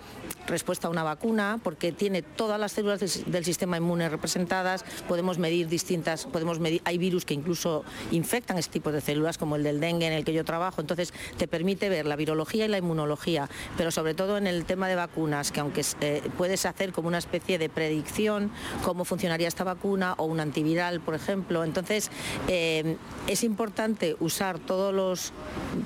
respuesta a una vacuna, porque tiene todas las células del, sistema inmune representadas, podemos medir distintas, podemos medir, hay virus que incluso infectan este tipo de células, como el del dengue en el que yo trabajo, entonces te permite ver la virología y la inmunología, pero sobre todo en el tema de vacunas, que aunque eh, puedes hacer como una especie de predicción cómo funcionaría esta vacuna o un antiviral, por ejemplo, entonces eh, es importante usar todos los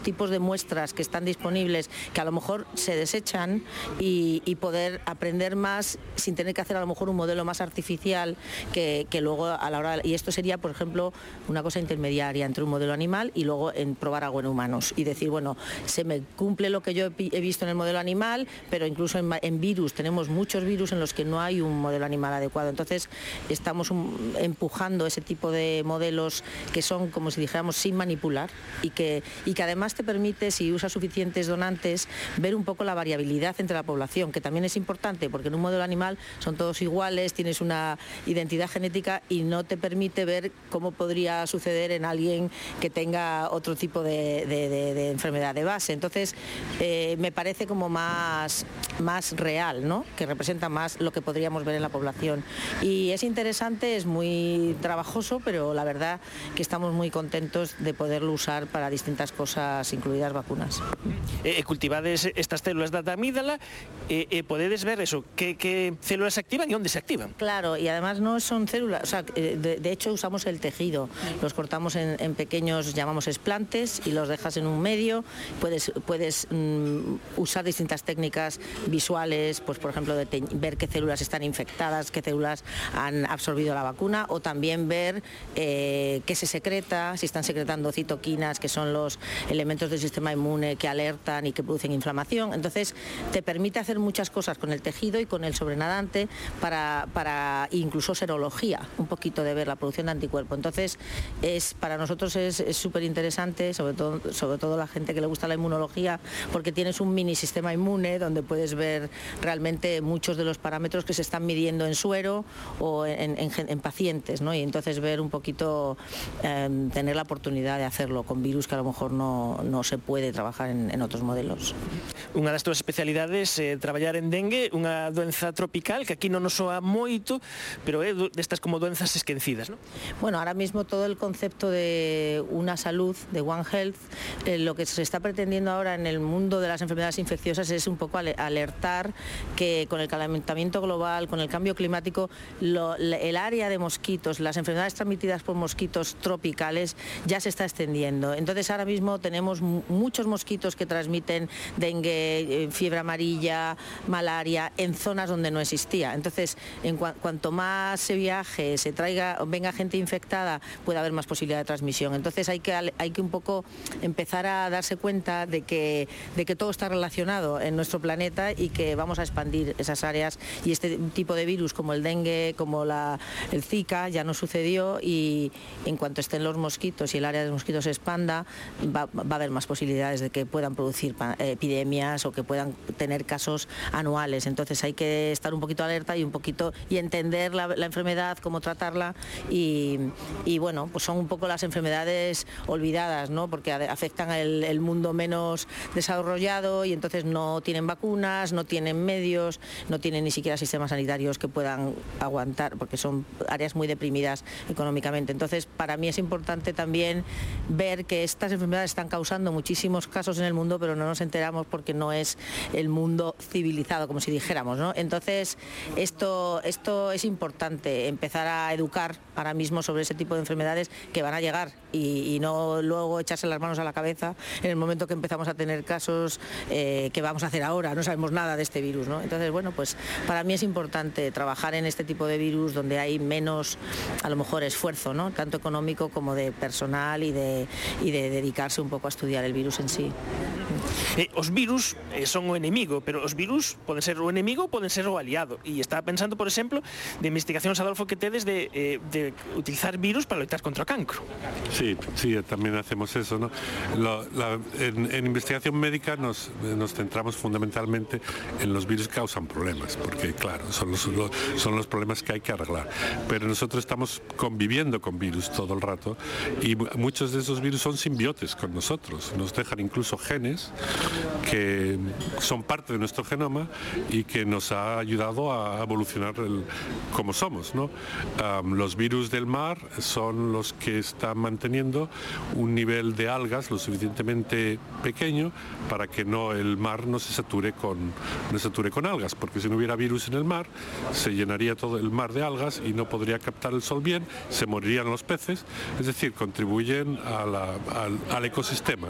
tipos de muestras que están disponibles, que a lo mejor se desechan y, poder aprender más sin tener que hacer a lo mejor un modelo más artificial que, luego a la hora... Y esto sería, por ejemplo, una cosa intermediaria entre un modelo animal y luego en probar algo en humanos y decir, bueno, se me cumple lo que yo he visto en el modelo animal, pero incluso en, virus tenemos muchos virus en los que no hay un modelo animal adecuado. Entonces estamos empujando ese tipo de modelos que son, como si dijéramos, sin manipular y que, y que además te permite, si usas suficientes donantes, ver un poco la variabilidad entre la población, que también es importante porque en un modelo animal son todos iguales, tienes una identidad genética y no te permite ver cómo podría suceder en alguien que tenga otro tipo de enfermedad de base. Entonces, eh, me parece como más, más real, ¿no? que representa más lo que podríamos ver en la población. Y es interesante, es muy trabajoso, pero la verdad que estamos muy contentos de poderlo usar para distintas cosas, incluidas vacunas. Eh, cultivades estas células da amígdala eh, eh, podedes ver eso, que células se activan y dónde se activan. Claro, y además no son células, o sea, de, de hecho usamos el tejido, los cortamos en, en, pequeños, llamamos explantes, y los dejas en un medio, puedes, puedes mm, usar distintas técnicas visuales, pues por ejemplo, de ver qué células están infectadas, qué células han absorbido la vacuna, o también ver eh, qué se secreta, si están secretando citoquinas, que son los elementos del sistema inmune que alertan y que producen inflamación. Entonces, te permite hacer muchas cosas con el tejido y con el sobrenadante para, para incluso serología, un poquito de ver la producción de anticuerpo. Entonces, es, para nosotros es súper interesante, sobre todo, sobre todo la gente que le gusta la inmunología, porque tienes un mini sistema inmune donde puedes ver realmente muchos de los parámetros que se están midiendo en suero o en, en, en pacientes, ¿no? y entonces ver un poquito, eh, tener la oportunidad de hacerlo con virus que a lo mejor no se puede trabajar en, en otros modelos. Unha das túas especialidades é eh, traballar en dengue, unha doenza tropical que aquí non nos soa moito, pero é destas como doenzas esquecidas, ¿no? Bueno, ahora mismo todo el concepto de una salud, de One Health, eh, lo que se está pretendiendo ahora en el mundo de las enfermedades infecciosas es un poco alertar que con el calentamiento global, con el cambio climático, lo, el área de mosquitos, las enfermedades transmitidas por mosquitos tropicales ya se está extendiendo. Entonces ahora mismo tenemos muchos mosquitos que transmiten dengue, eh, fiebre amarilla, malaria en zonas donde no existía. Entonces, en cu cuanto más se viaje, se traiga, venga gente infectada, puede haber más posibilidad de transmisión. Entonces hay que, hay que un poco empezar a darse cuenta de que, de que todo está relacionado en nuestro planeta y que vamos a expandir esas áreas y este tipo de virus como el dengue, como la, el Zika ya no sucedió y en cuanto estén los mosquitos y el área de mosquitos se expanda, va a haber más posibilidades de que puedan producir epidemias o que puedan tener casos anuales. Entonces hay que estar un poquito alerta y un poquito y entender la, enfermedad, cómo tratarla y, y, bueno, pues son un poco las enfermedades olvidadas, ¿no? porque afectan el, el mundo menos desarrollado y entonces no tienen vacunas, no tienen medios, no tienen ni siquiera sistemas sanitarios que puedan aguantar, porque son áreas muy deprimidas económicamente. Entonces, para mí es importante también ver que estas enfermedades están causando muchísimos casos en el mundo, pero no nos enteramos porque no es el mundo civilizado, como si dijéramos. ¿no? Entonces, esto, esto es importante, empezar a educar ahora mismo sobre ese tipo de enfermedades que van a llegar y, no luego echarse las manos a la cabeza en el momento que empezamos a tener casos eh, que vamos a hacer ahora, no sabemos nada de este virus. ¿no? Entonces, bueno, pues para mí es importante trabajar en este tipo de virus donde hay menos, a lo mejor, esfuerzo, ¿no? tanto económico como de personal y de, y de dedicarse un poco a estudiar el virus en sí. Eh, os virus eh, son o enemigo, pero os virus poden ser o enemigo poden ser o aliado. E estaba pensando, por exemplo, de investigacións, Adolfo, que tedes de, eh, de utilizar virus para loitar contra o cancro. Sí, sí, también hacemos eso, ¿no? En, investigación médica nos, centramos fundamentalmente en los virus que causan problemas, porque claro, son los problemas que hay que arreglar. Pero nosotros estamos conviviendo con virus todo el rato y muchos de esos virus son simbiotes con nosotros, nos dejan incluso genes que son parte de nuestro genoma y que nos ha ayudado a evolucionar como somos. los virus del mar son los que están manteniendo un nivel de algas lo suficientemente pequeño para que no el mar no se sature con sature con algas, porque si no hubiera virus en el mar se llenaría todo el mar de algas y no podría captar el sol bien, se morirían los peces, es decir, contribuyen al, al, ecosistema.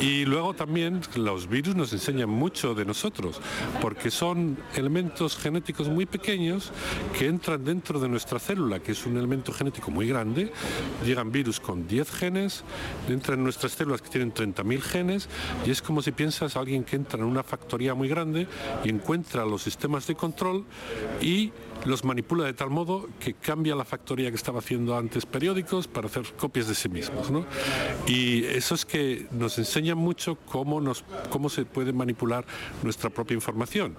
Y luego también los virus nos enseñan mucho de nosotros, porque son elementos genéticos muy pequeños que entran dentro de nuestra célula, que es un elemento genético muy grande. Llegan virus con 10 genes, entran en nuestras células que tienen 30.000 genes, y es como si piensas a alguien que entra en una factoría muy grande y encuentra los sistemas de control y los manipula de tal modo que cambia la factoría que estaba haciendo antes periódicos para hacer copias de sí mismos. ¿no? Y eso es que nos enseña mucho cómo, nos, cómo se puede manipular nuestra propia información.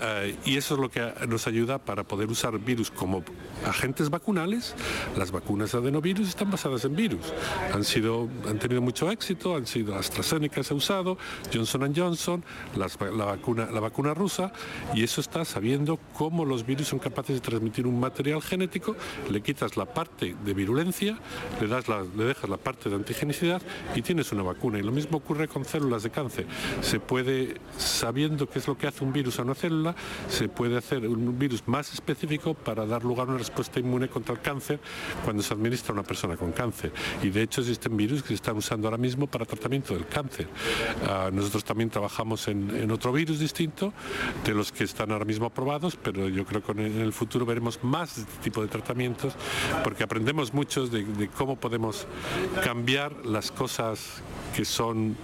Eh, y eso es lo que nos ayuda para poder usar virus como agentes vacunales. Las vacunas de adenovirus están basadas en virus. Han, sido, han tenido mucho éxito, han sido AstraZeneca se ha usado, Johnson Johnson, la, vacuna, la vacuna rusa, y eso está sabiendo cómo los virus son capaces de transmitir un material genético, le quitas la parte de virulencia, le, das la- le dejas la parte de antigenicidad y tienes una vacuna. Y lo mismo ocurre con células de cáncer. Se puede, sabiendo qué es lo que hace un virus a una célula, se puede hacer un virus más específico para dar lugar a una respuesta inmune contra el cáncer cuando se administra a una persona con cáncer. Y de hecho existen virus que se están usando ahora mismo para tratamiento del cáncer. Ah, nosotros también trabajamos en, en otro virus distinto de los que están ahora mismo aprobados, pero yo creo que en el futuro veremos más de este tipo de tratamientos porque aprendemos mucho de, cómo podemos cambiar las cosas que son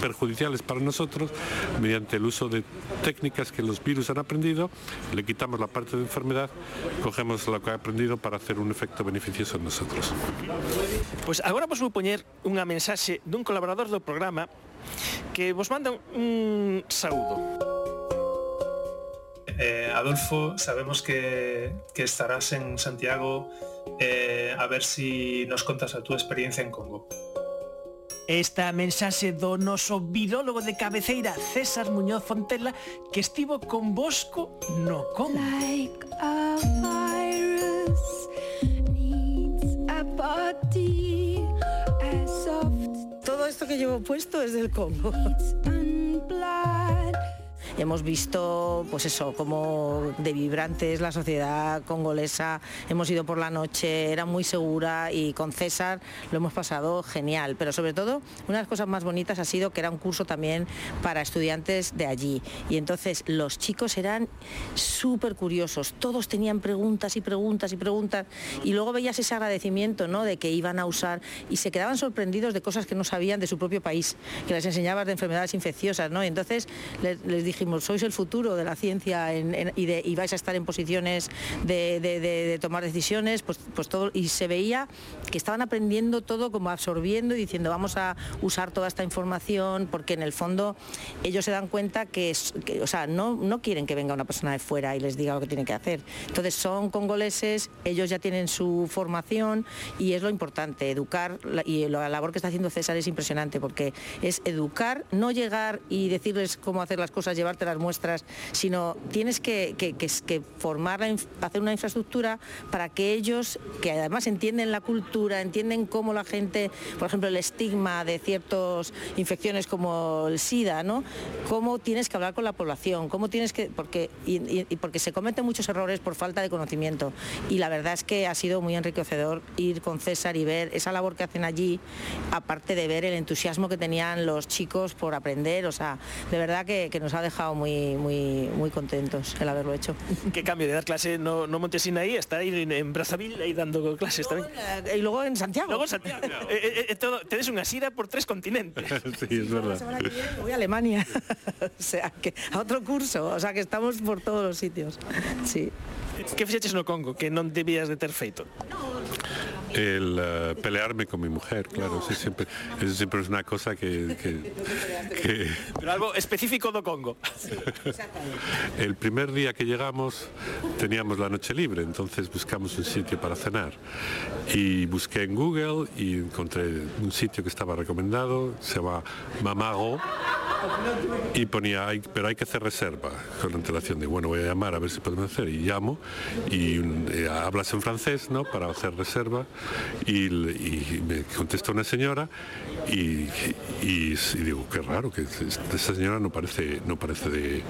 perjudiciales para nosotros mediante el uso de técnicas que los virus han aprendido, le quitamos la parte de enfermedad, cogemos lo que ha aprendido para hacer un efecto beneficioso en nosotros. Pois agora vos vou poñer unha mensaxe dun colaborador do programa que vos manda un saúdo. Eh, Adolfo, sabemos que, que estarás en Santiago eh, a ver si nos contas a tu experiencia en Congo. Esta mensaxe do noso virólogo de cabeceira César Muñoz Fontela que estivo con Bosco no Congo. Like a virus needs a body as soft Todo esto que llevo puesto es del Congo. Hemos visto, pues eso, como de vibrante es la sociedad congolesa. Hemos ido por la noche, era muy segura y con César lo hemos pasado genial. Pero sobre todo, una de las cosas más bonitas ha sido que era un curso también para estudiantes de allí. Y entonces los chicos eran súper curiosos. Todos tenían preguntas y preguntas y preguntas. Y luego veías ese agradecimiento, ¿no? De que iban a usar y se quedaban sorprendidos de cosas que no sabían de su propio país, que les enseñabas de enfermedades infecciosas, ¿no? Y entonces les dijimos, sois el futuro de la ciencia en- en- y, de- vais a estar en posiciones de, tomar decisiones, pues, pues todo, y se veía que estaban aprendiendo todo como absorbiendo y diciendo vamos a usar toda esta información, porque en el fondo ellos se dan cuenta que, que, o sea, no, no quieren que venga una persona de fuera y les diga lo que tienen que hacer. Entonces son congoleses, ellos ya tienen su formación y es lo importante, educar y la labor que está haciendo César es impresionante porque es educar, no llegar y decirles cómo hacer las cosas, llevarte las muestras, sino tienes que, que- que- formar, hacer una infraestructura para que ellos, que además entienden la cultura, entienden cómo la gente, por ejemplo, el estigma de ciertas infecciones como el SIDA, ¿no? Cómo tienes que hablar con la población, cómo tienes que, porque, y, porque se cometen muchos errores por falta de conocimiento. Y la verdad es que ha sido muy enriquecedor ir con César y ver esa labor que hacen allí, aparte de ver el entusiasmo que tenían los chicos por aprender, o sea, de verdad que nos ha dejado muy, muy, muy contentos el haberlo hecho. Que cambio de dar clase no, no Montesinaí, está ahí en, en Brazzaville ahí dando clases tamén. Y luego en Santiago. Luego en Santiago. eh, eh, eh, todo, tedes unha xira por tres continentes. sí, es verdad. Voy a Alemania, o sea, que a otro curso, o sea, que estamos por todos los sitios. Sí. Que fixeches no Congo que non debías de ter feito? El eh, pelearme con mi mujer, claro, sí, siempre, eso siempre es una cosa que- que- que Pero algo específico do Congo. El primer día que llegamos teníamos la noche libre, entonces buscamos un sitio para cenar. Y busqué en Google y encontré un sitio que estaba recomendado, se llama Mamago, y ponía, "Hay- pero hay que hacer reserva con antelación de, bueno, voy a llamar a ver si podemos hacer, y llamo, y un- eh, hablas en francés, ¿no?, para hacer reserva, y, y me contesta una señora, y, y- y digo, qué raro, que es- esa señora no parece, no parece de,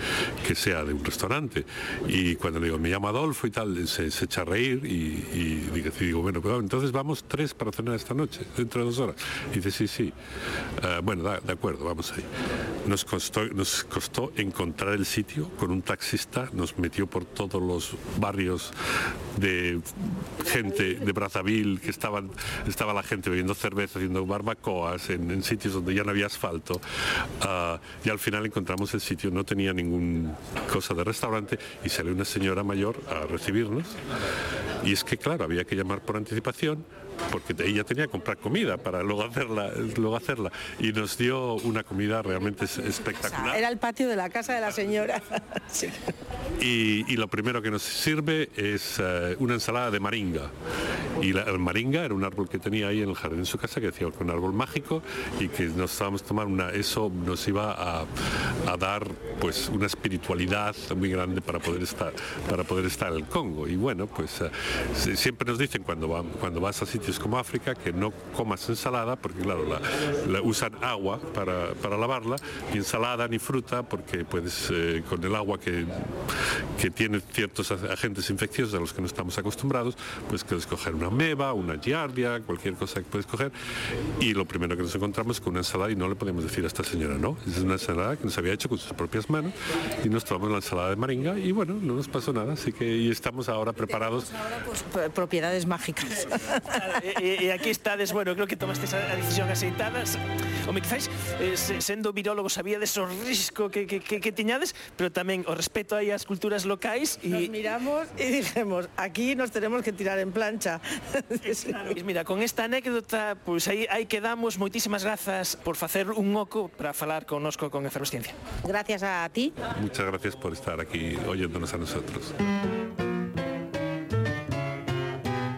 que sea de un restaurante, y cuando le digo, me llamo Adolfo y tal, se, echa a reír, y, digo, bueno, pues, entonces vamos tres para cenar esta noche, dentro de dos horas, y dice, sí, sí, Ah, bueno, de acuerdo, vamos ahí. Nos costó, nos costó encontrar el sitio con un taxista, nos metió por todos los barrios de gente de Brazzaville, que estaba la gente bebiendo cerveza, haciendo barbacoas en, en sitios donde ya no había asfalto. Ah, y al final encontramos el sitio, no tenía ningún cosa de restaurante y salió una señora mayor a recibirnos. Y es que, claro, había que llamar por anticipación porque ella tenía que comprar comida para luego hacerla, luego hacerla. Y nos dio una comida realmente es- espectacular. Era el patio de la casa de la señora. Sí. Y, y lo primero que nos sirve es eh, una ensalada de maringa. Y la, el maringa era un árbol que tenía ahí en el jardín de su casa, que decía que un árbol mágico y que nos estábamos tomando una, eso nos iba a, a dar pues una espiritualidad muy grande para poder estar, para poder estar en el Congo. Y bueno, pues eh, si- siempre nos dicen cuando, va- cuando vas a sitios como África que no comas ensalada, porque claro, la, la- usan agua para, para lavarla, ni ensalada ni fruta, porque puedes eh, con el agua que, que tiene ciertos ag- agentes infecciosos a los que no estamos acostumbrados, pues puedes coger una meba, una giardia, cualquier cosa que puedes coger. Y lo primero que nos encontramos es con una ensalada y no le podemos decir a esta señora, no, es una ensalada que nos había hecho con sus propias manos y nos tomamos la ensalada de maringa y bueno, no nos pasó nada, así que y estamos ahora preparados. P- Propiedades mágicas. e, e aquí estades, bueno, creo que tomaste a decisión aceitadas. Home, quizáis, eh, sendo virólogos, sabíades o risco que, que, que, que tiñades, pero tamén o respeto aí ás culturas locais. E... Nos miramos e dixemos, aquí nos tenemos que tirar en plancha. Eh, claro. Mira, con esta anécdota, pois pues, aí, aí quedamos. Moitísimas grazas por facer un oco para falar connosco con Efervesciencia. Gracias a ti. Muchas gracias por estar aquí oyéndonos a nosotros.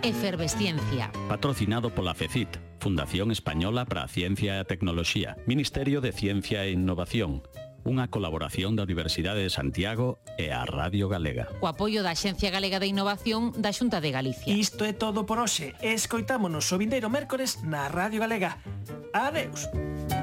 Efervesciencia. Patrocinado pola FECIT, Fundación Española para a Ciencia e a Tecnoloxía, Ministerio de Ciencia e Innovación, unha colaboración da Universidade de Santiago e a Radio Galega. O apoio da Xencia Galega de Innovación da Xunta de Galicia. Isto é todo por hoxe. Escoitámonos o vindeiro mércores na Radio Galega. Adeus. Adeus.